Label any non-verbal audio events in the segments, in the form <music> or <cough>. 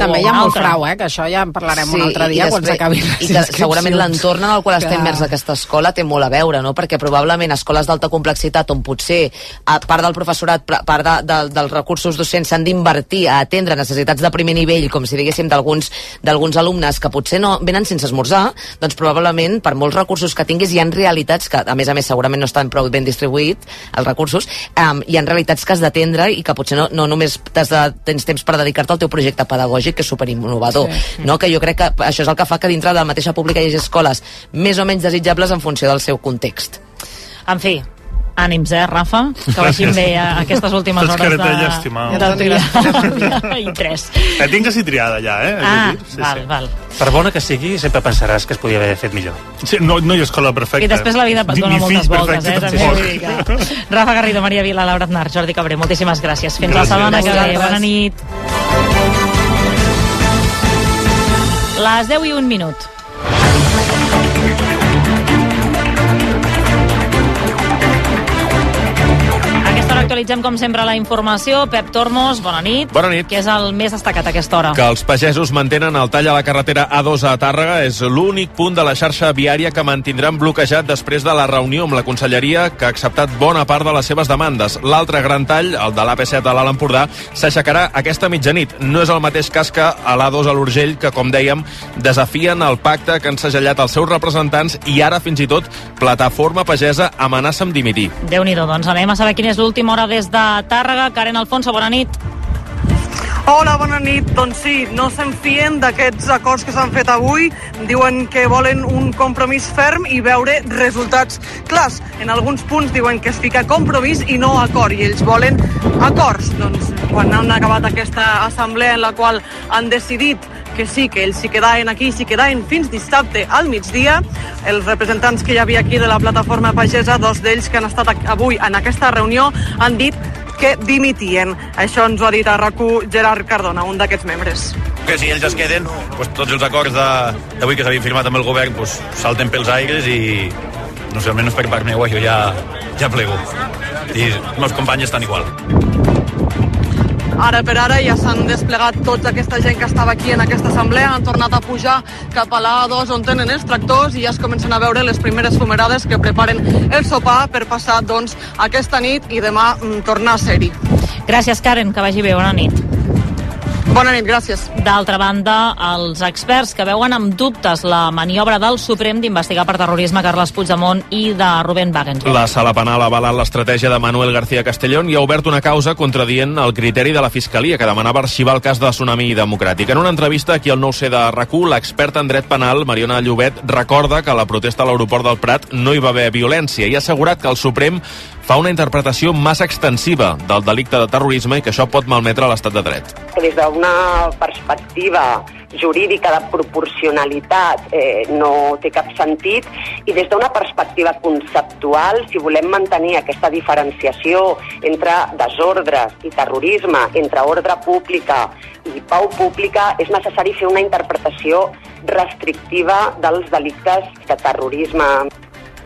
També hi ha molt frau, eh? que això ja en parlarem sí, un altre dia quan s'acabi I que segurament l'entorn en el qual està immers aquesta escola té molt a veure, no? perquè probablement escoles d'alta complexitat on potser a part del professorat, part de, de, dels recursos docents s'han d'invertir a atendre necessitats de primer nivell, com si diguéssim d'alguns d'alguns alumnes que potser no venen sense esmorzar, doncs probablement per molts recursos que tinguis hi ha realitats que a més a més segurament no estan prou ben distribuïts els recursos, um, hi ha realitats que has d'atendre i que potser no, no només de, tens temps per dedicar-te al teu projecte pedagògic que és superinnovador, sí. no? que jo crec que això és el que fa que dintre de la mateixa pública hi hagi escoles més o menys desitjables en funció del seu context. En fi, Ànims, eh, Rafa? Que vagin bé a aquestes últimes hores de... de triar. <laughs> I tres. La tinc quasi triada ja, eh? Ah, sí, val, sí. val. Per bona que sigui, sempre pensaràs que es podia haver fet millor. Sí, no, no hi ha escola perfecta. I després la vida dona moltes voltes, eh? També. Rafa Garrido, Maria Vila, Laura Aznar, Jordi Cabré, moltíssimes gràcies. Fins gràcies. la setmana que ve. Bona nit. Les 10 i un minut. Actualitzem, com sempre, la informació. Pep Tormos, bona nit. Bona nit. Què és el més destacat a aquesta hora? Que els pagesos mantenen el tall a la carretera A2 a Tàrrega. És l'únic punt de la xarxa viària que mantindran bloquejat després de la reunió amb la Conselleria, que ha acceptat bona part de les seves demandes. L'altre gran tall, el de l'AP7 a l'Alt Empordà, s'aixecarà aquesta mitjanit. No és el mateix cas que a l'A2 a l'Urgell, que, com dèiem, desafien el pacte que han segellat els seus representants i ara, fins i tot, Plataforma Pagesa amenaça amb dimitir. déu nhi doncs anem a saber quina és l'última hora des de Tàrrega. Karen Alfonso, bona nit. Hola, bona nit. Doncs sí, no se'n fien d'aquests acords que s'han fet avui. Diuen que volen un compromís ferm i veure resultats clars. En alguns punts diuen que es fica compromís i no acord, i ells volen acords. Doncs quan han acabat aquesta assemblea en la qual han decidit que sí, que ells s'hi quedaven aquí, s'hi quedaven fins dissabte al migdia. Els representants que hi havia aquí de la plataforma pagesa, dos d'ells que han estat avui en aquesta reunió, han dit que dimitien. Això ens ho ha dit a rac Gerard Cardona, un d'aquests membres. Que si ells es queden, pues, tots els acords d'avui que s'havien firmat amb el govern pues, salten pels aires i no sé, almenys per part meva jo ja, ja plego. I els meus companys estan igual. Ara per ara ja s'han desplegat tota aquesta gent que estava aquí en aquesta assemblea, han tornat a pujar cap a l'A2 on tenen els tractors i ja es comencen a veure les primeres fumerades que preparen el sopar per passar doncs, aquesta nit i demà mm, tornar a ser-hi. Gràcies, Karen, que vagi bé. Bona nit. Bona nit, gràcies. D'altra banda, els experts que veuen amb dubtes la maniobra del Suprem d'investigar per terrorisme Carles Puigdemont i de Rubén Wagensberg. La sala penal ha avalat l'estratègia de Manuel García Castellón i ha obert una causa contradient el criteri de la Fiscalia, que demanava arxivar el cas de Tsunami Democràtic. En una entrevista aquí al nou c de rac l'expert en dret penal, Mariona Llobet, recorda que a la protesta a l'aeroport del Prat no hi va haver violència i ha assegurat que el Suprem fa una interpretació massa extensiva del delicte de terrorisme i que això pot malmetre l'estat de dret. Des d'una perspectiva jurídica de proporcionalitat eh, no té cap sentit i des d'una perspectiva conceptual, si volem mantenir aquesta diferenciació entre desordres i terrorisme, entre ordre pública i pau pública, és necessari fer una interpretació restrictiva dels delictes de terrorisme.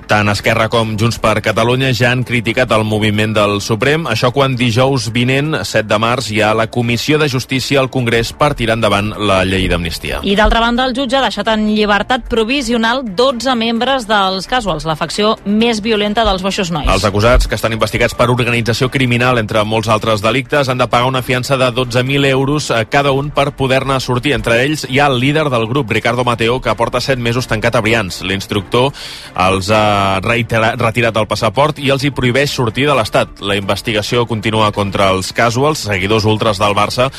Tant Esquerra com Junts per Catalunya ja han criticat el moviment del Suprem, això quan dijous vinent, 7 de març, hi ha la Comissió de Justícia al Congrés per tirar endavant la llei d'amnistia. I d'altra banda, el jutge ha deixat en llibertat provisional 12 membres dels Casuals, la facció més violenta dels Boixos Nois. Els acusats, que estan investigats per organització criminal, entre molts altres delictes, han de pagar una fiança de 12.000 euros a cada un per poder-ne sortir. Entre ells hi ha el líder del grup, Ricardo Mateo, que porta 7 mesos tancat a Brians. L'instructor els ha reiterat, retirat el passaport i els hi prohibeix sortir de l'Estat. La investigació continua contra els casuals, seguidors ultres del Barça,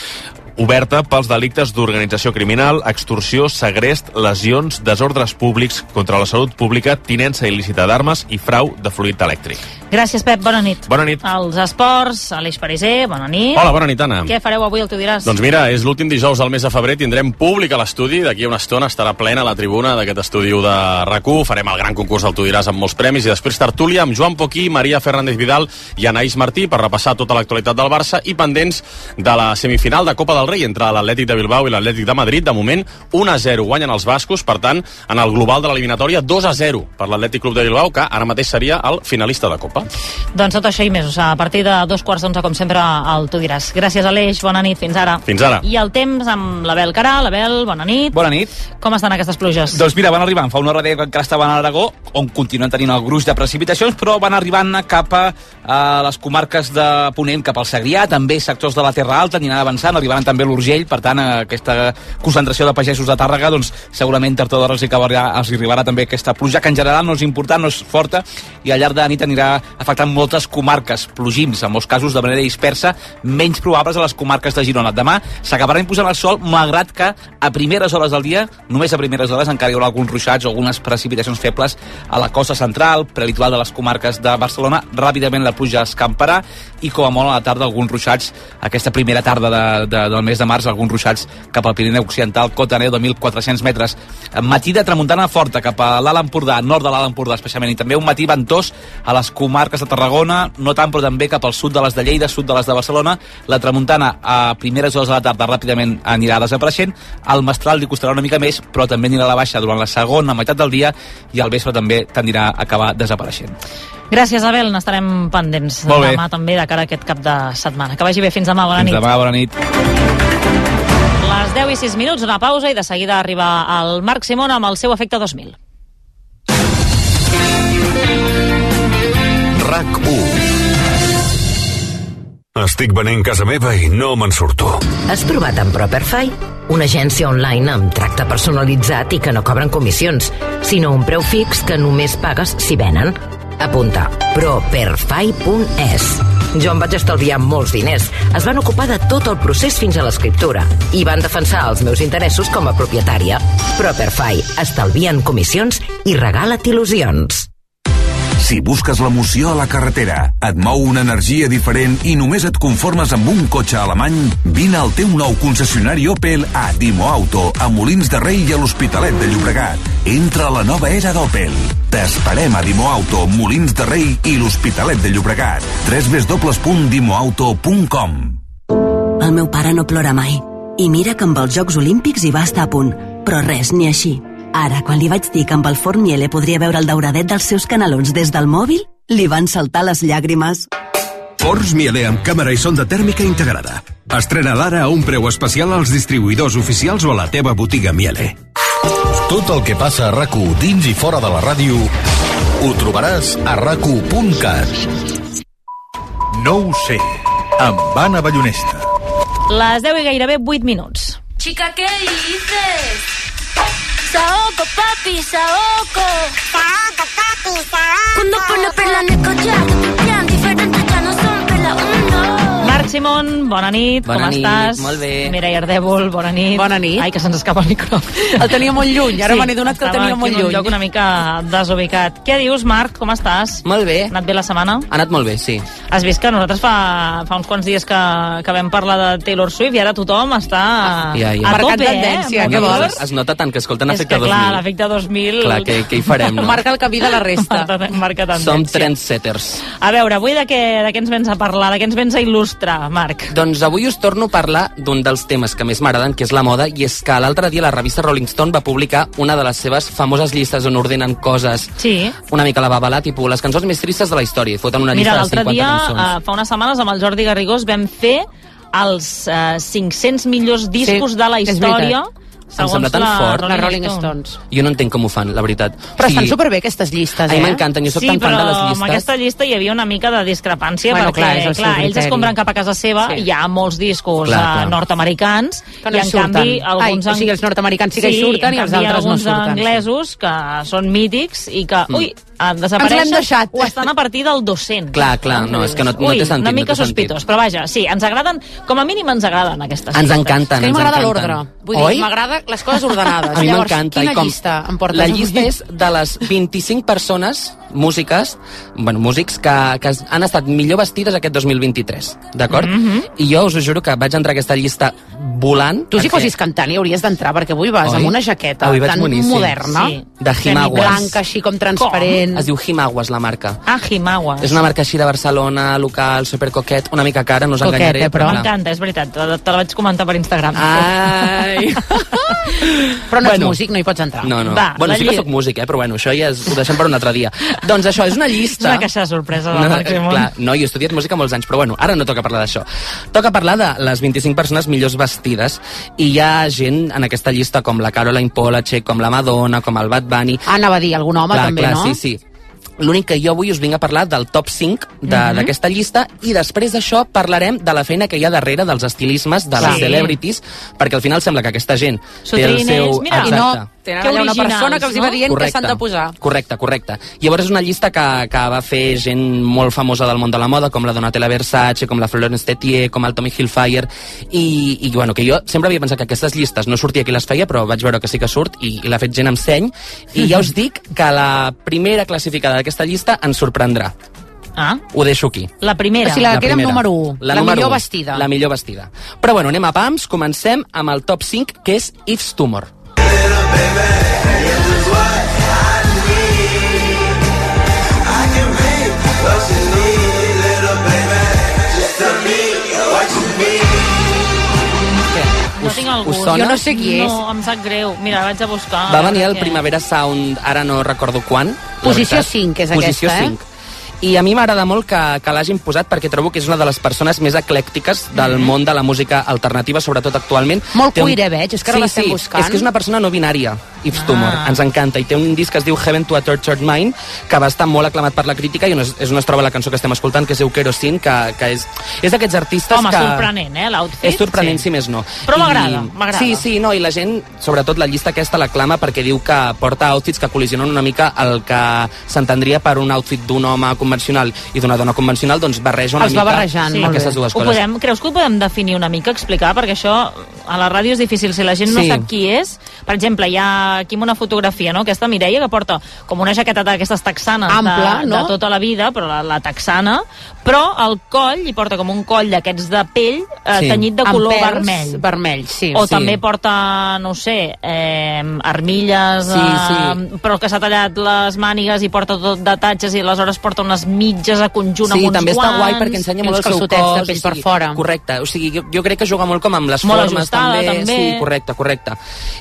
oberta pels delictes d'organització criminal, extorsió, segrest, lesions, desordres públics contra la salut pública, tinença il·lícita d'armes i frau de fluid elèctric. Gràcies, Pep. Bona nit. Bona nit. Els esports, Aleix Pariser, bona nit. Hola, bona nit, Anna. Què fareu avui, el tu diràs? Doncs mira, és l'últim dijous del mes de febrer, tindrem públic a l'estudi, d'aquí a una estona estarà plena la tribuna d'aquest estudi de rac farem el gran concurs del Tu diràs amb molts premis i després tertúlia amb Joan Poquí, Maria Fernández Vidal i Anaïs Martí per repassar tota l'actualitat del Barça i pendents de la semifinal de Copa del Rei entre l'Atlètic de Bilbao i l'Atlètic de Madrid. De moment, 1 a 0 guanyen els bascos, per tant, en el global de l'eliminatòria 2 a 0 per l'Atlètic Club de Bilbao, que ara mateix seria el finalista de Copa. Apa. Doncs tot això i més, a partir de dos quarts d'onze, com sempre, el tu diràs. Gràcies, Aleix, bona nit, fins ara. Fins ara. I el temps amb l'Abel Carà. L'Abel, bona nit. Bona nit. Com estan aquestes pluges? Doncs mira, van arribant fa una hora deia que encara estaven a Aragó, on continuen tenint el gruix de precipitacions, però van arribant cap a, a les comarques de Ponent, cap al Segrià, també sectors de la Terra Alta, aniran avançant, arribaran també a l'Urgell, per tant, aquesta concentració de pagesos de Tàrrega, doncs segurament tard o d'hora els, hi acabarà, els hi arribarà també aquesta pluja, que en general no és important, no és forta, i al llarg de la nit anirà afectant moltes comarques, plogims, en molts casos de manera dispersa, menys probables a les comarques de Girona. Demà s'acabarà imposant el sol, malgrat que a primeres hores del dia, només a primeres hores, encara hi haurà alguns ruixats o algunes precipitacions febles a la costa central, prelitoral de les comarques de Barcelona. Ràpidament la pluja escamparà i com a molt a la tarda alguns ruixats, aquesta primera tarda de, de, del mes de març, alguns ruixats cap al Pirineu Occidental, cota neu de 1.400 metres. Matí de tramuntana forta cap a l'Alt Empordà, nord de l'Alt Empordà especialment, i també un matí ventós a les comarques de Tarragona, no tant però també cap al sud de les de Lleida, sud de les de Barcelona. La tramuntana a primeres hores de la tarda ràpidament anirà desapareixent. El mestral li costarà una mica més, però també anirà a la baixa durant la segona meitat del dia i al vespre també tendirà a acabar desapareixent. Gràcies, Abel. N'estarem pendents Molt bé. demà també de cara a aquest cap de setmana. Que vagi bé. Fins demà. Bona Fins nit. demà, bona nit. Les 10 i 6 minuts, una pausa i de seguida arriba el Marc Simón amb el seu efecte 2000. RAC 1 Estic venent casa meva i no me'n surto. Has provat amb Properfy? Una agència online amb tracte personalitzat i que no cobren comissions, sinó un preu fix que només pagues si venen. Apunta, properfy.es. Jo em vaig estalviar molts diners. Es van ocupar de tot el procés fins a l'escriptura i van defensar els meus interessos com a propietària. Properfy. Estalvien comissions i regala't il·lusions. Si busques l'emoció a la carretera, et mou una energia diferent i només et conformes amb un cotxe alemany, vine al teu nou concessionari Opel a Dimo Auto, a Molins de Rei i a l'Hospitalet de Llobregat. Entra a la nova era d'Opel. T'esperem a Dimo Auto, Molins de Rei i l'Hospitalet de Llobregat. www.dimoauto.com El meu pare no plora mai. I mira que amb els Jocs Olímpics hi va estar a punt. Però res, ni així. Ara, quan li vaig dir que amb el forn Miele podria veure el dauradet dels seus canalons des del mòbil, li van saltar les llàgrimes. Forns Miele amb càmera i sonda tèrmica integrada. Estrena l'ara a un preu especial als distribuïdors oficials o a la teva botiga Miele. Tot el que passa a rac dins i fora de la ràdio ho trobaràs a rac No ho sé, amb Anna Ballonesta. Les 10 i gairebé 8 minuts. Chica, ¿qué dices? Saoco, papi, saoco. Saoco, papi, saoco. Cuando pone perla en el collar, bien diferentes, ya no son perla uno. Simón, bona nit, Bona com nit, estàs? molt bé. Mireia Ardèvol, bona nit. Bona nit. Ai, que se'ns escapa el micro. El tenia molt lluny, ara me n'he donat que el estava tenia molt un lluny. lloc una mica desubicat. Què dius, Marc? Com estàs? Molt bé. Ha anat bé la setmana? Ha anat molt bé, sí. Has vist que nosaltres fa, fa uns quants dies que, que vam parlar de Taylor Swift i ara tothom està Ja, ja. a Marcat tope, tendència, eh? què vols? Es nota tant que escolten És Efecte que, clar, 2000. l'efecte 2000... Clar, què, què hi farem, no? Marca el camí de la resta. <laughs> Marca tendència. Som trendsetters. A veure, avui de què, de què ens vens a parlar? De què ens vens a il·lustrar, Marc? Doncs avui us torno a parlar d'un dels temes que més m'agraden, que és la moda, i és que l'altre dia la revista Rolling Stone va publicar una de les seves famoses llistes on ordenen coses Sí. una mica la babalà, tipus les cançons més tristes de la història, foten una Mira, llista de l'altre 50 dia, cançons. uh, fa unes setmanes, amb el Jordi Garrigós vam fer els uh, 500 millors discos Sí, de la és història veritat. Em sembla tan fort. La Rolling Stones. Jo no entenc com ho fan, la veritat. Però O sigui, estan superbé aquestes llistes, A eh? mi m'encanten, jo sóc sí, tan fan però de les amb llistes. aquesta llista hi havia una mica de discrepància Bueno, perquè, clar, és el clar, ells es criteri. compren cap a casa seva Sí. i hi ha molts discos Clar, uh, clar. nord-americans Que no i en surten. canvi Ai, alguns... o sigui, els nord-americans sí que hi sí, surten en i els altres no alguns surten, sí. anglesos que són mítics i que, Mm. ui, eh, desapareixen Ens l'hem deixat. o estan a partir del 200. Clar, clar, no, és que no, no Ui, té sentit. una mica no sentit. sospitós, però vaja, sí, ens agraden, com a mínim ens agraden aquestes Ens llistes. encanten, Que ens m'agrada l'ordre. Vull Oi? dir, m'agrada les coses <laughs> ordenades. A mi Llavors, m'encanta. quina i com llista em portes La llista és de les 25 persones, músiques, bueno, músics, que, que han estat millor vestides aquest 2023, d'acord? Mhm. I jo us ho juro que vaig entrar a aquesta llista volant. Tu si perquè- fossis cantant hi hauries d'entrar perquè avui vas Oi? amb una jaqueta Avui tan boníssim. moderna. Sí. De Himaguas. Blanca, així com transparent. Es diu Himaguas, la marca. Ah, Himaguas. És una marca així de Barcelona, local, supercoquet, una mica cara, no us enganyaré. Coqueta, però. M'encanta, és veritat, te, te la vaig comentar per Instagram. Ai. <laughs> Però no ets músic, no hi pots entrar. No, no. Va, bueno, sí que sóc músic, eh? però bueno, això ja és, ho deixem per un altre dia. <laughs> doncs això, és una És llista... una caixa de sorpresa del No, Marc Simón. clar, no, jo he estudiat música molts anys, però bueno, ara no toca parlar d'això. Toca parlar de les 25 persones millors vestides i hi ha gent en aquesta llista com la Caroline Polachek, com la Madonna, com el Bad Bunny... Ah, anava a dir, algun home clar, també, clar, no? Sí, sí. L'únic que jo avui us vinc a parlar del top 5 Mhm. d'aquesta llista i després d'això parlarem de la feina que hi ha darrere dels estilismes de les Sí. celebrities, perquè al final sembla que aquesta gent té el Sotrines, seu... mira, i no, tenen Que allà una persona que els hi va no? dient que s'han de posar. Correcte, correcte. Llavors és una llista que, que va fer gent molt famosa del món de la moda, com la Donatella Versace, com la Florence Tetier, com el Tommy Hilfiger, i, i bueno, que jo sempre havia pensat que aquestes llistes no sortia qui les feia, però vaig veure que sí que surt, i, i l'ha fet gent amb seny, i ja us dic que la primera classificada d'aquesta llista ens sorprendrà. Ah, Ho deixo aquí. la primera. O sigui, la que era primera. número u, la número millor u, vestida. La millor vestida. Però bueno, anem a pams, comencem amb el top 5, que és Yves Tumor. No tinc el us sona? Jo no sé qui és. No, em sap greu. Mira, vaig a buscar. Va venir què- Primavera Sound, ara no recordo quan. Posició veritat. 5 és Posició aquesta, eh? 5. I a mi m'agrada molt que, que l'hagin posat perquè trobo que és una de les persones més eclèctiques del món de la música alternativa, sobretot actualment. Molt Té queer, eh, veig? És que ara sí, l'estem sí. buscant. És que és una persona no binària, Yves Ah. Tumor. Ens encanta. I té un disc que es diu Heaven to a Tortured Mind, que va estar molt aclamat per la crítica i on es, és on es troba la cançó que estem escoltant, que es diu Kerosene, que, que és, és d'aquests artistes Home, que... sorprenent, eh, l'outfit. És sorprenent, sí. si més no. Però m'agrada, m'agrada. Sí, sí, no, i la gent, sobretot la llista aquesta, l'aclama perquè diu que porta outfits que col·lisionen una mica el que s'entendria per un outfit d'un home convencional i d'una dona convencional, doncs barreja una Els va mica barrejant, molt aquestes dues Ho coses. podem, creus que ho podem definir una mica, explicar? Perquè això a la ràdio és difícil. Si la gent no Sí. sap qui és... Per exemple, hi ha aquí una fotografia, no? Aquesta Mireia que porta com una jaqueta d'aquestes texanes Ampla, de, no? de tota la vida, però la, la texana, però al coll hi porta com un coll d'aquests de pell eh, Sí. tenyit de Amb color pèls vermell. vermell, sí. O Sí. també porta, no ho sé, eh, armilles, Sí, eh, però que s'ha tallat les mànigues i porta tot de tatxes i aleshores porta unes mitges a conjunt Sí, amb uns també està guants. guai perquè ensenya molt el seu calçotets cos. de pell o per fora. Correcte, o sigui, jo, jo crec que juga molt com amb les Molt formes ajustada, també. també. Sí, correcte, correcte.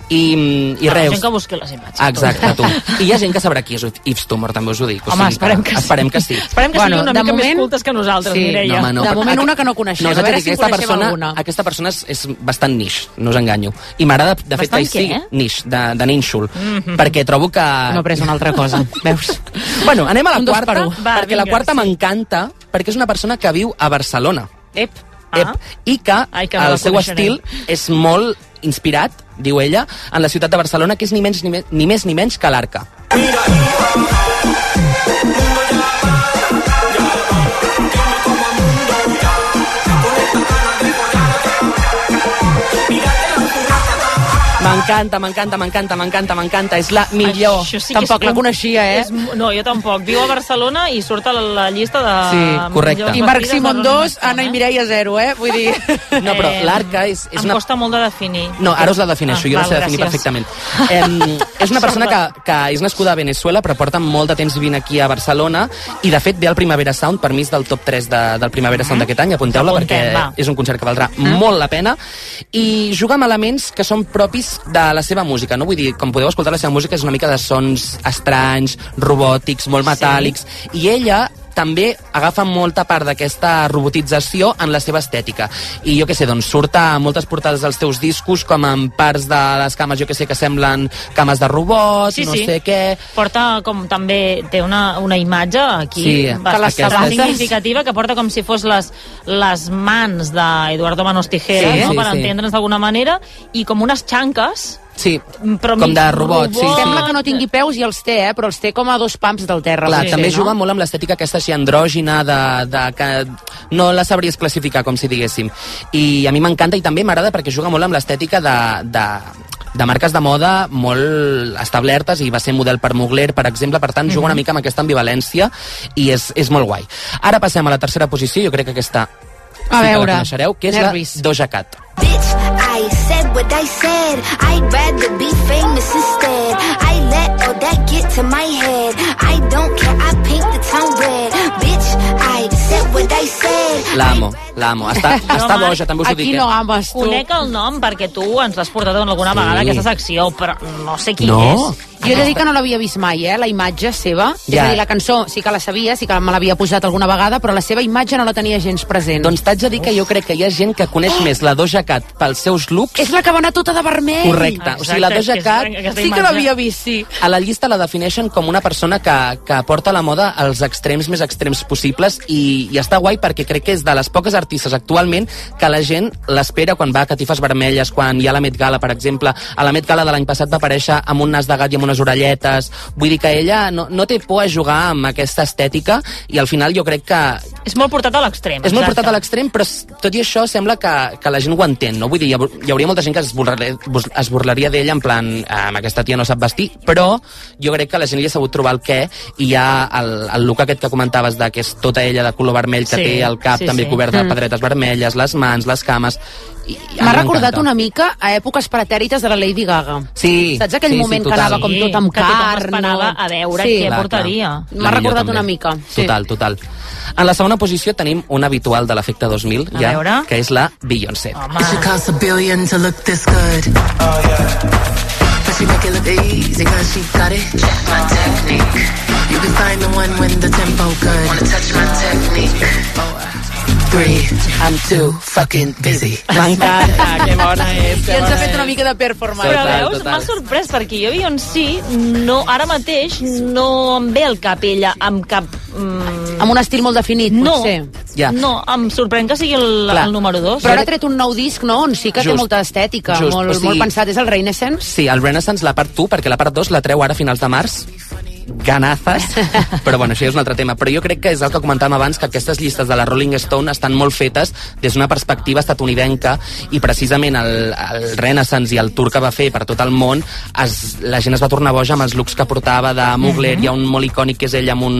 I, i Ah, res, gent que busqui les imatges. Exacte, tu. I hi ha gent que sabrà qui és Yves Tumor, també us ho dic. O Home, sigui esperem que sí. Esperem que sí. Esperem que Bueno, sigui una mica moment- més cultes que nosaltres, Sí. Mireia. No, home, no. De moment una que no coneixem. No, A veure si que aquesta persona, alguna. aquesta persona és, és bastant niche, no us enganyo. I m'agrada, de fet, que hi sigui niche, de, de nínxol, Mhm. perquè trobo que... No he pres una altra cosa, veus? Bueno, anem a la quarta, per. Va, perquè la vinga, quarta sí. m'encanta, perquè és una persona que viu a Barcelona. Ep. Ep, I que Ai, que la el seu estil és molt inspirat, diu ella, en la ciutat de Barcelona, que és ni, menys, ni, me, ni més ni menys que l'Arca. M'encanta, m'encanta, m'encanta, m'encanta, m'encanta. És la millor. Això sí que Tampoc és la coneixia, eh? És, no, jo tampoc. Viu a Barcelona i surt a la, la llista de... Sí, correcte. I Marc Simon de Rolling 2, Stone, Anna i? Mireia 0, eh? Vull dir... <laughs> No, però Eh, l'Arca és, és em una... costa molt de definir. No, ara us la defineixo, Ah, jo la val, sé definir perfectament. <laughs> Eh, és una persona que, que és nascuda a Venezuela, però porta molt de temps vivint aquí a Barcelona, i de fet ve al Primavera Sound, per mi és del top 3 de, del Primavera Sound d'aquest any, apunteu-la perquè va. és un concert que valdrà molt la pena, i juga amb elements que són propis de la seva música, no? Vull dir, com podeu escoltar, la seva música és una mica de sons estranys, robòtics, molt metàl·lics, i ella també agafa molta part d'aquesta robotització en la seva estètica. I jo que sé, doncs surt a moltes portades dels teus discos com amb parts de les cames, jo que sé, que semblen cames de robots, Sí, no sí. sé què... Porta com també té una, una imatge aquí Sí, bastant és- significativa que porta com si fos les, les mans d'Eduardo Manos Tijera, Sí, no? sí, per sí. entendre'ns d'alguna manera, i com unes xanques Sí, però com de robot, sí, sí. Sembla que no tingui peus i els té, eh? Però els té com a dos pams del terra. Clar, potser, també no? juga molt amb l'estètica aquesta així andrògina, de, de, que no la sabries classificar, com si diguéssim. I a mi m'encanta i també m'agrada perquè juga molt amb l'estètica de, de, de marques de moda molt establertes i va ser model per Mugler, per exemple, per tant, juga una mica amb aquesta ambivalència i és, és molt guai. Ara passem a la tercera posició, jo crec que aquesta A sí que veure, la coneixereu, que és nervis. la Doja Cat. Bitch, I said what I said. I'd rather be famous instead. I let all that get to my head. I don't care, I paint the town red. Bitch, I said what I said. L'amo, l'amo. Està, <laughs> està home, boja, també us ho dic. eh? ames, Conec el nom perquè tu ens l'has portat alguna Sí. vegada a aquesta secció, però no sé qui No. és. Jo he de dir que no l'havia vist mai, eh, la imatge seva. Ja. És a dir, la cançó sí que la sabia, sí que me l'havia posat alguna vegada, però la seva imatge no la tenia gens present. Doncs t'haig de dir que jo crec que hi ha gent que coneix més la Doja Cat pels seus looks És la que va anar tota de vermell. Correcte. O sigui, la Doja Cat Sí que l'havia vist, sí. a la llista la defineixen com una persona que, que porta la moda als extrems més extrems possibles i, i està guai perquè crec que és de les poques artistes actualment que la gent l'espera quan va a catifes vermelles, quan hi ha la Met Gala, per exemple. A la Met Gala de l'any passat va aparèixer amb un nas de gat i amb unes orelletes. Vull dir que ella no, no té por a jugar amb aquesta estètica i al final jo crec que És molt portat a l'extrem. és molt portat a l'extrem, però tot i això sembla que, que la gent ho entén, no? Vull dir, hi, ha- hi hauria molta gent que es burlaria, es burlaria d'ella en plan, eh, amb aquesta tia no sap vestir, però jo crec que la gent li ha sabut trobar el què i hi ha el, el look aquest que comentaves de que és tota ella de color vermell, que Sí, té el cap sí, també sí. cobert de Mm. pedretes vermelles, les mans, les cames... M'ha recordat una mica a èpoques pretèrites de la Lady Gaga. Sí, Saps aquell sí, sí, moment que total. anava com tot amb que tothom carn? esperava no? a veure Sí. què Clar, portaria. M'ha recordat també. una mica. Sí. Total, total. En la segona posició tenim un habitual de l'efecte 2000, A ja, veure. que és la Beyoncé. It should cost a billion to look this good. Oh, yeah. But she make it look easy cause she got it. Check my technique. You can find the one when the tempo good. Wanna touch my technique. Three, I'm too fucking busy. M'encanta, <laughs> que bona és, I ens ha fet una mica de performance. Però veus, m'ha sorprès perquè jo Beyoncé no, ara mateix no em ve al cap ella amb cap... Mm, Amb un estil molt definit, no, potser. Ja. no, em sorprèn que sigui el, Clar. el número 2. Però ara ha tret un nou disc, no?, on sí que té Just. molta estètica, Just, molt, o sigui- molt pensat. És el Renaissance? Sí, el Renaissance, la part 1, perquè la part 2 la treu ara a finals de març. Ganazes. <laughs> Però bueno, això ja és un altre tema. Però jo crec que és el que comentàvem abans, que aquestes llistes de la Rolling Stone estan molt fetes des d'una perspectiva estatunidenca i precisament el, el Renaissance i el tour que va fer per tot el món, es, la gent es va tornar boja amb els looks que portava de Mugler. Hi ha un molt icònic que és ell amb un,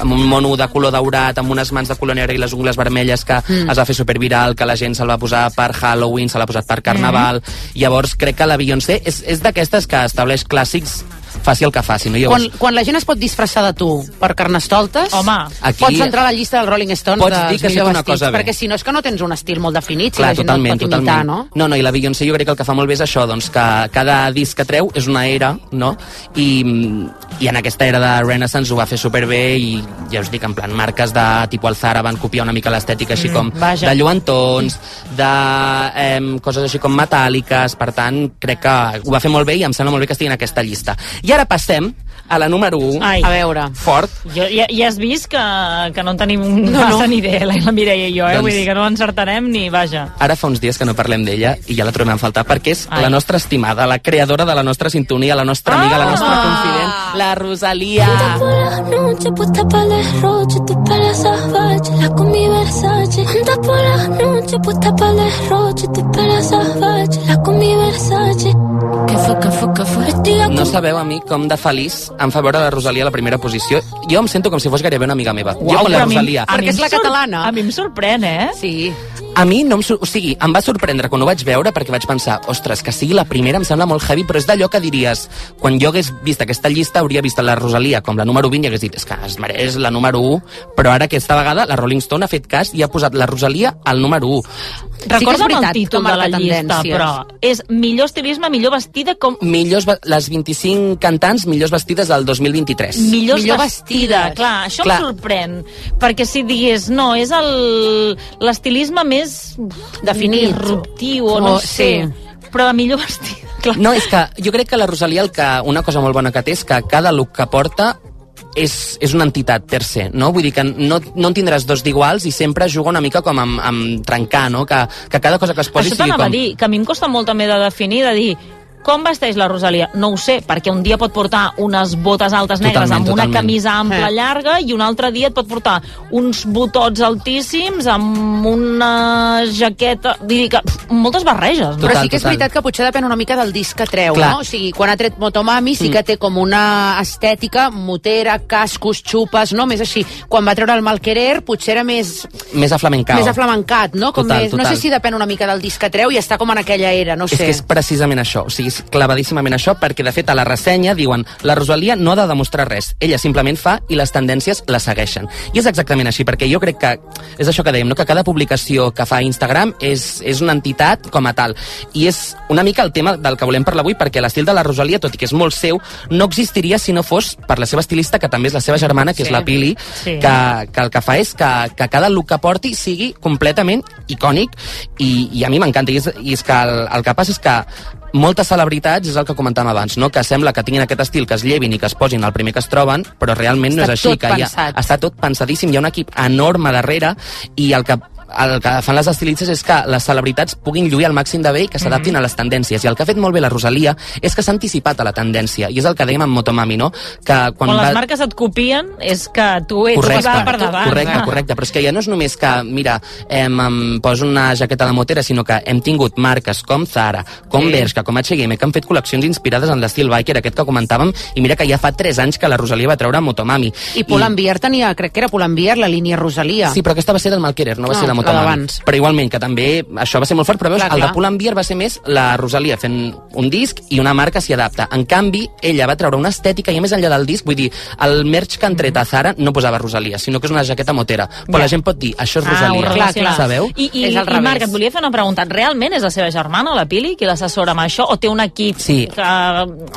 amb un mono de color daurat, amb unes mans de color negre i les ungles vermelles que Mm. es va fer superviral, que la gent se'l va posar per Halloween, se l'ha posat per Carnaval. Llavors crec que la Beyoncé és, és d'aquestes que estableix clàssics faci el que faci. No? Quan, Llavors, quan la gent es pot disfressar de tu per carnestoltes, Home, Aquí- pots entrar a la llista del Rolling Stone Pots dels dir que has fet millor una vestits, cosa bé. perquè si no és que no tens un estil molt definit, clar, si la gent totalment, no et pot imitar, totalment. no? no, no, i la Beyoncé jo crec que el que fa molt bé és això, doncs que cada disc que treu és una era, no? I, i en aquesta era de Renaissance ho va fer superbé i ja us dic, en plan, marques de tipus el Zara van copiar una mica l'estètica així Mm, com vaja. de lluentons, de eh, coses així com metàl·liques, per tant, crec que ho va fer molt bé i em sembla molt bé que estigui en aquesta llista. I ara passem a la número 1. Ai. A veure. Fort. Jo, ja, ja has vist que, que no en tenim No, no, massa no. ni idea, la, la Mireia i jo, eh? Doncs- Vull dir que no encertarem ni vaja. Ara fa uns dies que no parlem d'ella i ja la trobem a faltar perquè és Ai. la nostra estimada, la creadora de la nostra sintonia, la nostra amiga, la nostra confident, la Rosalia. Por la noche puesta para el derroche, tu pelo salvaje, la con mi Versace. Anda por la noche puesta para el derroche, tu salvaje, la Versace. Que fue, que fue, que fue. No sabeu a mi com de feliç em fa veure la Rosalia a la primera posició. Jo em sento com si fos gairebé una amiga meva. jo con la Rosalia. mi Perquè és la catalana. A mi em sorprèn, eh? Sí. A mi no em... sor- O sigui, em va sorprendre quan ho vaig veure perquè vaig pensar, ostres, que sigui la primera em sembla molt heavy, però és d'allò que diries, quan jo hagués vist aquesta llista hauria vist la Rosalia com la número 20 i hagués dit, és que es mereix la número 1, però ara aquesta vegada la Rolling Stone ha fet cas i ha posat la Rosalia al número 1. Sí que és Recorda amb el títol de la llista, tendències. però és millor estilisme, millor vestida com... Millors, les 25 cantants millors vestides del 2023. Millors Millor vestida, vestides. clar, això Clar. em sorprèn, perquè si digués, no, és el- l'estilisme més Definit. disruptiu, o no O- sé, sí. però la millor vestida, <laughs> clar. No, és que jo crec que la Rosalia el que, una cosa molt bona que té és que cada look que porta és, és una entitat per se, no? Vull dir que no, no en tindràs dos d'iguals i sempre juga una mica com amb, amb trencar, no? Que, que cada cosa que es posi Això sigui t'anava com... a dir, que a mi em costa molt també de definir, de dir, com vesteix la Rosalia? No ho sé, perquè un dia pot portar unes botes altes negres Totalment, amb una totalment. camisa ampla Eh. llarga i un altre dia et pot portar uns botots altíssims amb una jaqueta... Vull dir que pff, moltes barreges, no? Però Total, sí que és total. veritat que potser depèn una mica del disc que treu, Clar. no? O sigui, quan ha tret Motomami sí que té com una estètica motera, cascos, xupes, no? Més així. Quan va treure el Malquerer potser era més, Més aflamencau. més aflamencat, no? Com Total, més, no total. sé si depèn una mica del disc que treu i està com en aquella era, no És sé. que és precisament això. O sigui, és clavadíssimament això, perquè de fet a la ressenya diuen la Rosalia no ha de demostrar res, ella simplement fa i les tendències la segueixen. I és exactament així, perquè jo crec que és això que dèiem, no? que cada publicació que fa Instagram és, és una entitat com a tal. I és una mica el tema del que volem parlar avui, perquè l'estil de la Rosalia, tot i que és molt seu, no existiria si no fos per la seva estilista, que també és la seva germana, que Sí. és la Pili, Sí. que, que el que fa és que, que cada look que porti sigui completament icònic i, i a mi m'encanta. I, és, I és que el, el que passa és que moltes celebritats, és el que comentàvem abans, no? que sembla que tinguin aquest estil, que es llevin i que es posin al primer que es troben, però realment no Està és així. tot que hi ha, pensat. està tot pensadíssim, hi ha un equip enorme darrere i el que el que fan les estilistes és que les celebritats puguin lluir al màxim de bé i que s'adaptin Mhm. a les tendències. I el que ha fet molt bé la Rosalia és que s'ha anticipat a la tendència. I és el que dèiem amb Motomami, no? Que quan, Quan les va... marques et copien, és que tu ets Correcte, va per davant. correcte, correcte, però és que ja no és només que, mira, em, em poso una jaqueta de motera, sinó que hem tingut marques com Zara, com Sí. sí. Bershka, com H&M, que han fet col·leccions inspirades en l'estil biker, aquest que comentàvem, i mira que ja fa 3 anys que la Rosalia va treure Motomami. I Pull&Bear tenia, crec que era Pull&Bear, la línia Rosalia. Sí, però aquesta va ser del Malquerer, no va No, ser Motomami. d'abans. Però igualment, que també això va ser molt fort, però veus, Clar, el clar. de Pull&Bear va ser més la Rosalia fent un disc i una marca s'hi adapta. En canvi, ella va treure una estètica i a més enllà del disc, vull dir, el merch que han tret a Zara no posava Rosalia, sinó que és una jaqueta motera. Però Ja. la gent pot dir, això és Ah, ho Rosalia. relaciona. Sabeu? I, i, És al i. Marc, et volia fer una pregunta. Realment és la seva germana, la Pili, qui l'assessora amb això? O té un equip Sí. que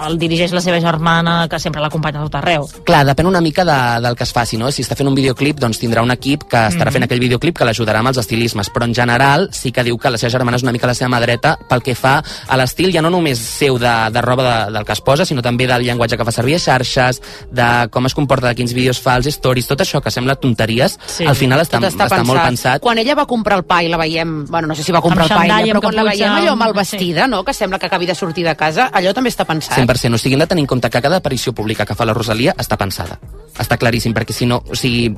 el dirigeix la seva germana, que sempre l'acompanya a tot arreu? Clar, depèn una mica de, del que es faci, no? Si està fent un videoclip, doncs tindrà un equip que estarà Mhm. fent aquell videoclip que l'ajudarà amb els estilismes, però en general sí que diu que la seva germana és una mica la seva mà dreta pel que fa a l'estil, ja no només seu de, de roba de, del que es posa, sinó també del llenguatge que fa servir a xarxes, de com es comporta, de quins vídeos fa, els stories, tot això que sembla tonteries, Sí, al final està, tot està, molt pensat. Quan ella va comprar el pa i la veiem, bueno, no sé si va comprar Amb el pa ella, però quan la veiem allò amb- mal vestida, no?, que sembla que acabi de sortir de casa, allò també està pensat. 100%. O sigui, hem de tenir en compte que cada aparició pública que fa la Rosalia està pensada. Està claríssim, perquè si no, o sigui,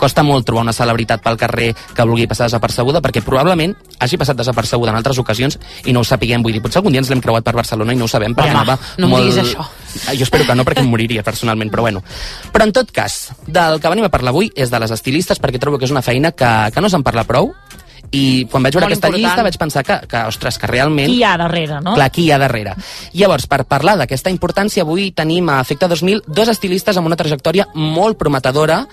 costa molt trobar una celebritat pel carrer que vulgui passar desapercebuda, perquè probablement hagi passat desapercebuda en altres ocasions i no ho sapiguem. Vull dir, potser algun dia ens l'hem creuat per Barcelona i no ho sabem, perquè Home, anava no molt... diguis això. Ah, Jo espero que no, perquè em moriria personalment, però bueno. Però en tot cas, del que venim a parlar avui és de les estilistes, perquè trobo que és una feina que, que no se'n parla prou, i quan vaig veure Molt aquesta important. llista vaig pensar que, que, ostres, que realment... Qui hi ha darrere, no? Clar, qui hi ha darrere. Llavors, per parlar d'aquesta importància, avui tenim a Efecte 2000 dos estilistes amb una trajectòria molt prometedora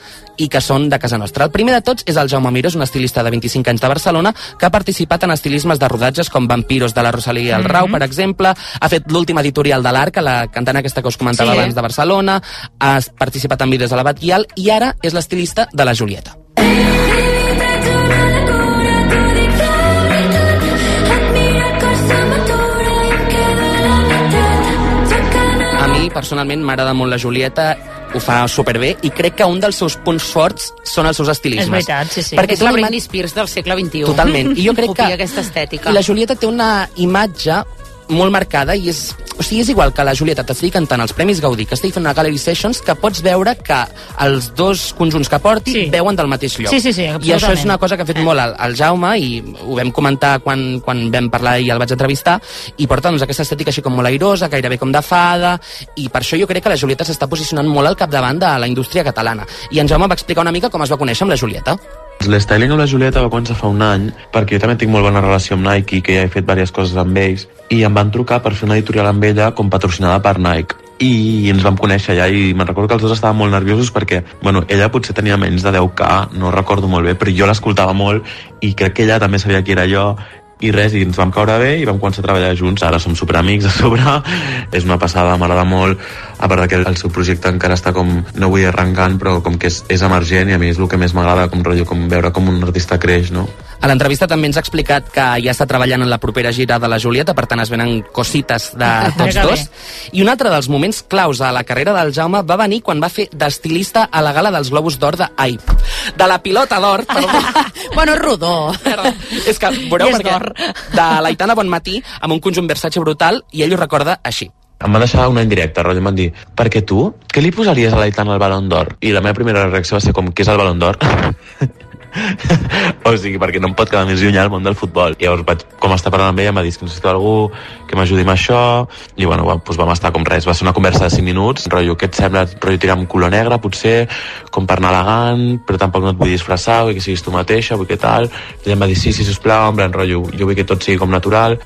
i que són de casa nostra. El primer de tots és el Jaume Miró, és un estilista de 25 anys de Barcelona que ha participat en estilismes de rodatges com Vampiros de la Rosalia El Rau, Mhm. per exemple, ha fet l'últim editorial de l'Arca, la cantant aquesta que us comentava Sí. abans de Barcelona, ha participat en vídeos de l'Abat Guial i ara és l'estilista de la Julieta. A mi, personalment, m'agrada molt la Julieta, ho fa superbé, i crec que un dels seus punts forts són els seus estilismes. És veritat, sí, sí. Perquè és la Britney Spears del segle XXI. Totalment. I jo <laughs> crec que... aquesta estètica. La Julieta té una imatge molt marcada i és, o sigui, és igual que la Julieta t'estigui cantant els Premis Gaudí, que estigui fent una Gallery Sessions, que pots veure que els dos conjunts que porti Sí. veuen del mateix lloc. Sí, sí, sí, I això és una cosa que ha fet molt el, el Jaume i ho vam comentar quan, quan vam parlar i el vaig entrevistar i porta doncs, aquesta estètica així com molt airosa, gairebé com de fada i per això jo crec que la Julieta s'està posicionant molt al capdavant de la indústria catalana. I en Jaume va explicar una mica com es va conèixer amb la Julieta. L'styling amb la Julieta va començar fa un any perquè jo també tinc molt bona relació amb Nike que ja he fet diverses coses amb ells i em van trucar per fer una editorial amb ella com patrocinada per Nike. I ens vam conèixer allà i me'n recordo que els dos estàvem molt nerviosos perquè, bueno, ella potser tenia menys de 10k, no recordo molt bé, però jo l'escoltava molt i crec que ella també sabia qui era jo i res, i ens vam caure bé i vam començar a treballar junts, ara som superamics a sobre. <laughs> És una passada, m'agrada molt. A part que el seu projecte encara està com no vull arrencant, però com que és, és emergent i a mi és el que més m'agrada, com, rotllo, com veure com un artista creix, no? A l'entrevista també ens ha explicat que ja està treballant en la propera gira de la Julieta, per tant es venen cosites de tots Que bé. dos. I un altre dels moments claus a la carrera del Jaume va venir quan va fer d'estilista a la gala dels Globus d'Or de... Ai, de la pilota d'or, perdó. <laughs> bueno, rodó. És que veureu és perquè de l'Aitana Bonmatí amb un conjunt Versace brutal i ell ho recorda així. Em van deixar una indirecta, rotllo, em van dir perquè tu, què li posaries a l'Aitana al Ballon d'Or? I la meva primera reacció va ser com, què és el Ballon d'Or? <laughs> <laughs> o sigui, perquè no em pot quedar més lluny al món del futbol. I llavors vaig com estar parlant amb ella, em va dir que necessito algú que m'ajudi amb això, i bueno, va, doncs vam estar com res, va ser una conversa de 5 minuts, rotllo, què et sembla, rotllo tirar amb color negre, potser, com per anar elegant, però tampoc no et vull disfressar, vull que siguis tu mateixa, vull que tal, i ella em va dir, sí, sí, sisplau, en rotllo, jo vull que tot sigui com natural,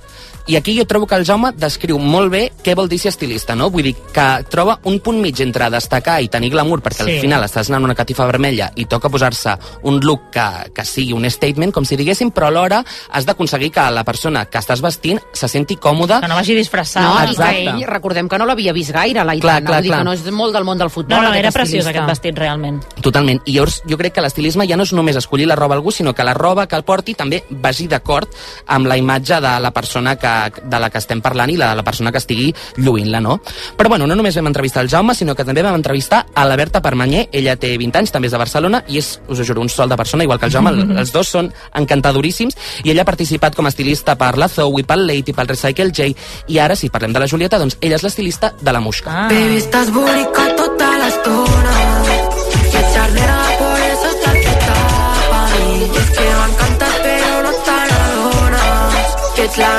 I aquí jo trobo que el Jaume descriu molt bé què vol dir ser estilista, no? Vull dir que troba un punt mig entre destacar i tenir glamour, perquè Sí. al final estàs anant una catifa vermella i toca posar-se un look que, que sigui un statement, com si diguéssim, però alhora has d'aconseguir que la persona que estàs vestint se senti còmoda. Que no vagi disfressat. No, i Exacte. que ell, recordem que no l'havia vist gaire, l'Aitana. Clar, clar, Vull dir clar. que no és molt del món del futbol. No, no, era preciós estilista. aquest vestit, realment. Totalment. I llavors jo crec que l'estilisme ja no és només escollir la roba a algú, sinó que la roba que el porti també vagi d'acord amb la imatge de la persona que, de la que estem parlant i la, de la persona que estigui lluint-la, no? Però bueno, no només vam entrevistar el Jaume, sinó que també vam entrevistar a la Berta Permanyer. Ella té 20 anys, també és de Barcelona, i és, us ho juro, un sol de persona, igual que el Jaume. El- Els dos són encantadoríssims, i ella ha participat com a estilista per la Zoe, pel Late i pel Recycle J, i ara, si parlem de la Julieta, doncs ella és l'estilista de la Muixca. Ah. Baby, estás bonica toda la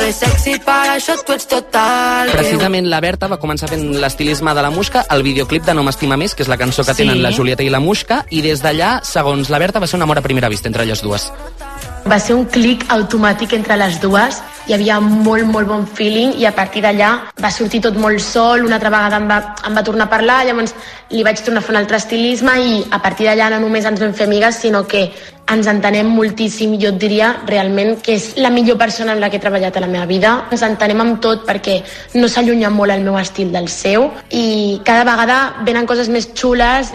Més sexy, per això tu ets total. Precisament la Berta va començar fent l'estilisme de la Musca al videoclip de No m'estima més, que és la cançó que Sí. tenen la Julieta i la Musca, i des d'allà, segons la Berta, va ser un amor a primera vista entre elles dues. Va ser un clic automàtic entre les dues, hi havia molt, molt bon feeling i a partir d'allà va sortir tot molt sol, una altra vegada em va, em va tornar a parlar, llavors li vaig tornar a fer un altre estilisme i a partir d'allà no només ens vam fer amigues, sinó que ens entenem moltíssim, jo et diria realment que és la millor persona amb la que he treballat a la meva vida. Ens entenem amb tot perquè no s'allunya molt el meu estil del seu i cada vegada venen coses més xules,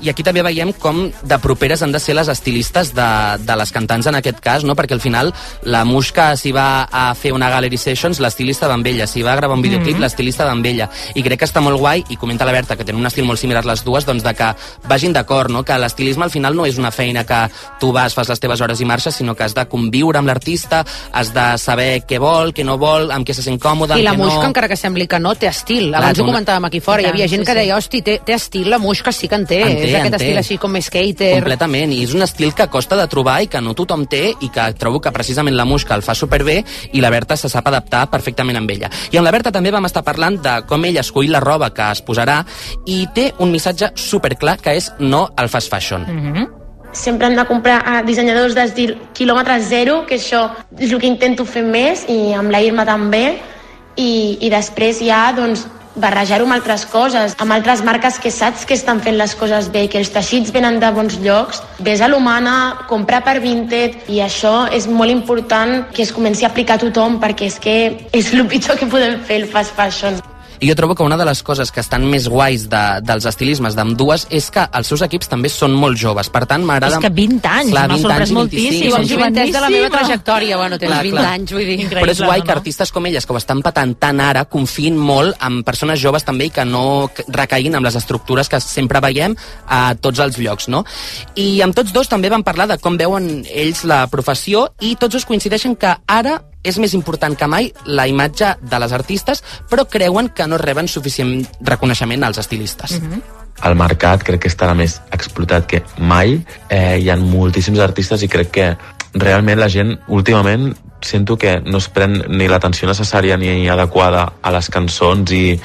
I aquí també veiem com de properes han de ser les estilistes de, de les cantants en aquest cas, no? perquè al final la Musca s'hi va a fer una gallery sessions, l'estilista va amb ella, s'hi va a gravar un videoclip, Mhm. l'estilista va amb ella. I crec que està molt guai, i comenta la Berta, que tenen un estil molt similar les dues, doncs de que vagin d'acord, no? que l'estilisme al final no és una feina que tu vas, fas les teves hores i marxes, sinó que has de conviure amb l'artista, has de saber què vol, què no vol, amb què se sent còmode, I la Musca, no... encara que sembli que no, té estil. Clar, Abans té ho comentàvem aquí fora. Hi havia gent sí, que deia, hosti, té, té estil, la Musca sí que en té. En té, és aquest en té. estil així com més skater. Completament, i és un estil que costa de trobar i que no tothom té i que trobo que precisament la Musca el fa superbé i la Berta se sap adaptar perfectament amb ella. I amb la Berta també vam estar parlant de com ella escull la roba que es posarà i té un missatge superclar que és no al fast fashion. Mhm. sempre hem de comprar a dissenyadors d'estil quilòmetre zero, que això és el que intento fer més, i amb la Irma també, i, i després ja, doncs, barrejar-ho amb altres coses, amb altres marques que saps que estan fent les coses bé, que els teixits venen de bons llocs, ves a l'humana, comprar per Vinted, i això és molt important que es comenci a aplicar a tothom, perquè és que és el pitjor que podem fer, el fast fashion. I jo trobo que una de les coses que estan més guais de, dels estilismes d'ambdues és que els seus equips també són molt joves. Per tant, m'agrada... És que 20 anys, m'ha 20 sorprès moltíssim, 25, Sí, són el joventès de la meva trajectòria. Bueno, tens Clar, 20 clar. anys, vull dir. Però és guai que artistes com elles, que ho estan patant tant ara, confin molt amb persones joves també i que no recaïn amb les estructures que sempre veiem a tots els llocs, no? I amb tots dos també van parlar de com veuen ells la professió i tots dos coincideixen que ara és més important que mai la imatge de les artistes, però creuen que no reben suficient reconeixement als estilistes. Mm -hmm. el mercat crec que estarà més explotat que mai. Eh, hi ha moltíssims artistes i crec que realment la gent últimament sento que no es pren ni l'atenció necessària ni adequada a les cançons i,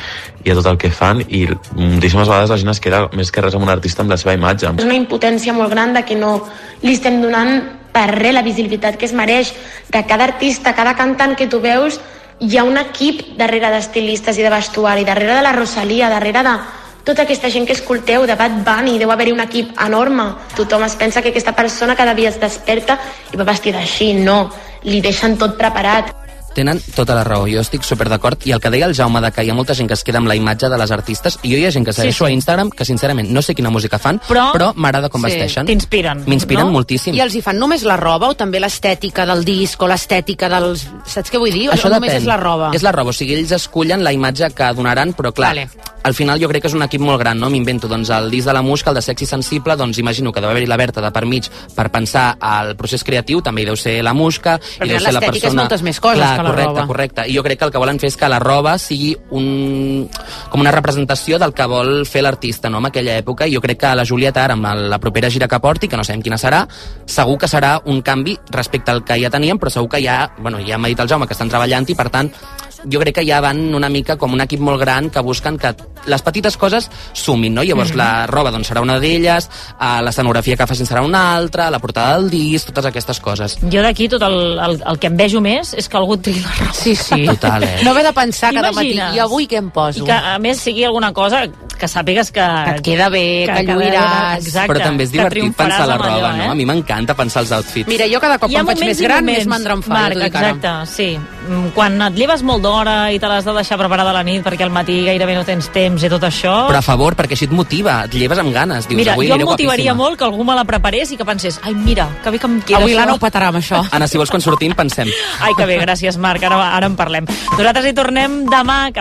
i a tot el que fan i moltíssimes vegades la gent es queda més que res amb un artista amb la seva imatge. És una impotència molt gran de que no li estem donant per res la visibilitat que es mereix. De cada artista, cada cantant que tu veus, hi ha un equip darrere d'estilistes i de vestuari, darrere de la Rosalia, darrere de tota aquesta gent que escolteu, de Bad Bunny, deu haver-hi un equip enorme. Tothom es pensa que aquesta persona cada dia es desperta i va vestida així. No, li deixen tot preparat. Tenen tota la raó, jo estic super d'acord i el que deia el Jaume de que hi ha molta gent que es queda amb la imatge de les artistes i jo hi ha gent que Sí, segueixo sí. a Instagram que sincerament no sé quina música fan Però- però m'agrada com Sí. vesteixen T'inspiren, m'inspiren no? moltíssim I els hi fan només la roba o també l'estètica del disc o l'estètica dels... Saps què vull dir? Això o només és la roba? És la roba, o sigui, ells escullen la imatge que donaran, però clar, Vale. al final jo crec que és un equip molt gran, no? M'invento, doncs, el disc de la Musca, el de Sexy Sensible, doncs imagino que deu haver-hi la Berta de per mig per pensar al procés creatiu, també hi deu ser la Musca, Però i deu ser la l'estètica és persona... moltes més coses clar, que la correcte, roba. Correcte, i jo crec que el que volen fer és que la roba sigui un, com una representació del que vol fer l'artista, no?, en aquella època, i jo crec que la Julieta ara, amb la propera gira que porti, que no sabem quina serà, segur que serà un canvi respecte al que ja teníem, però segur que ja, bueno, ja m'ha dit el Jaume que estan treballant i per tant jo crec que ja van una mica com un equip molt gran que busquen que les petites coses sumin, no? Llavors Mhm. la roba doncs, serà una d'elles, eh, l'escenografia que facin serà una altra, la portada del disc, totes aquestes coses. Jo d'aquí tot el, el, el que em vejo més és que algú triï la roba. Sí, sí. Total, eh? No haver de pensar cada matí, i avui què em poso? I que, a més, sigui alguna cosa que sàpigues que... Que et queda bé, que queda lluiràs. Exacte, Però també és que divertit pensar la roba, allò, no? eh? A mi m'encanta pensar els outfits. Mira, jo cada cop em faig més gran, més mandra em fa. Marc, exacte, sí. Mm, Quan et lleves molt d'hora i te l'has de deixar preparada a la nit perquè al matí gairebé no tens temps i tot això... Però a favor, perquè així et motiva, et lleves amb ganes. Dius, Mira, avui jo em motivaria guapíssima. molt que algú me la preparés i que pensés, ai, mira, que bé que em queda Avui l'Anna ho petarà amb això. Anna, si vols quan sortim, pensem. Ai, que bé, gràcies, Marc, ara, ara en parlem. Nosaltres hi tornem demà, que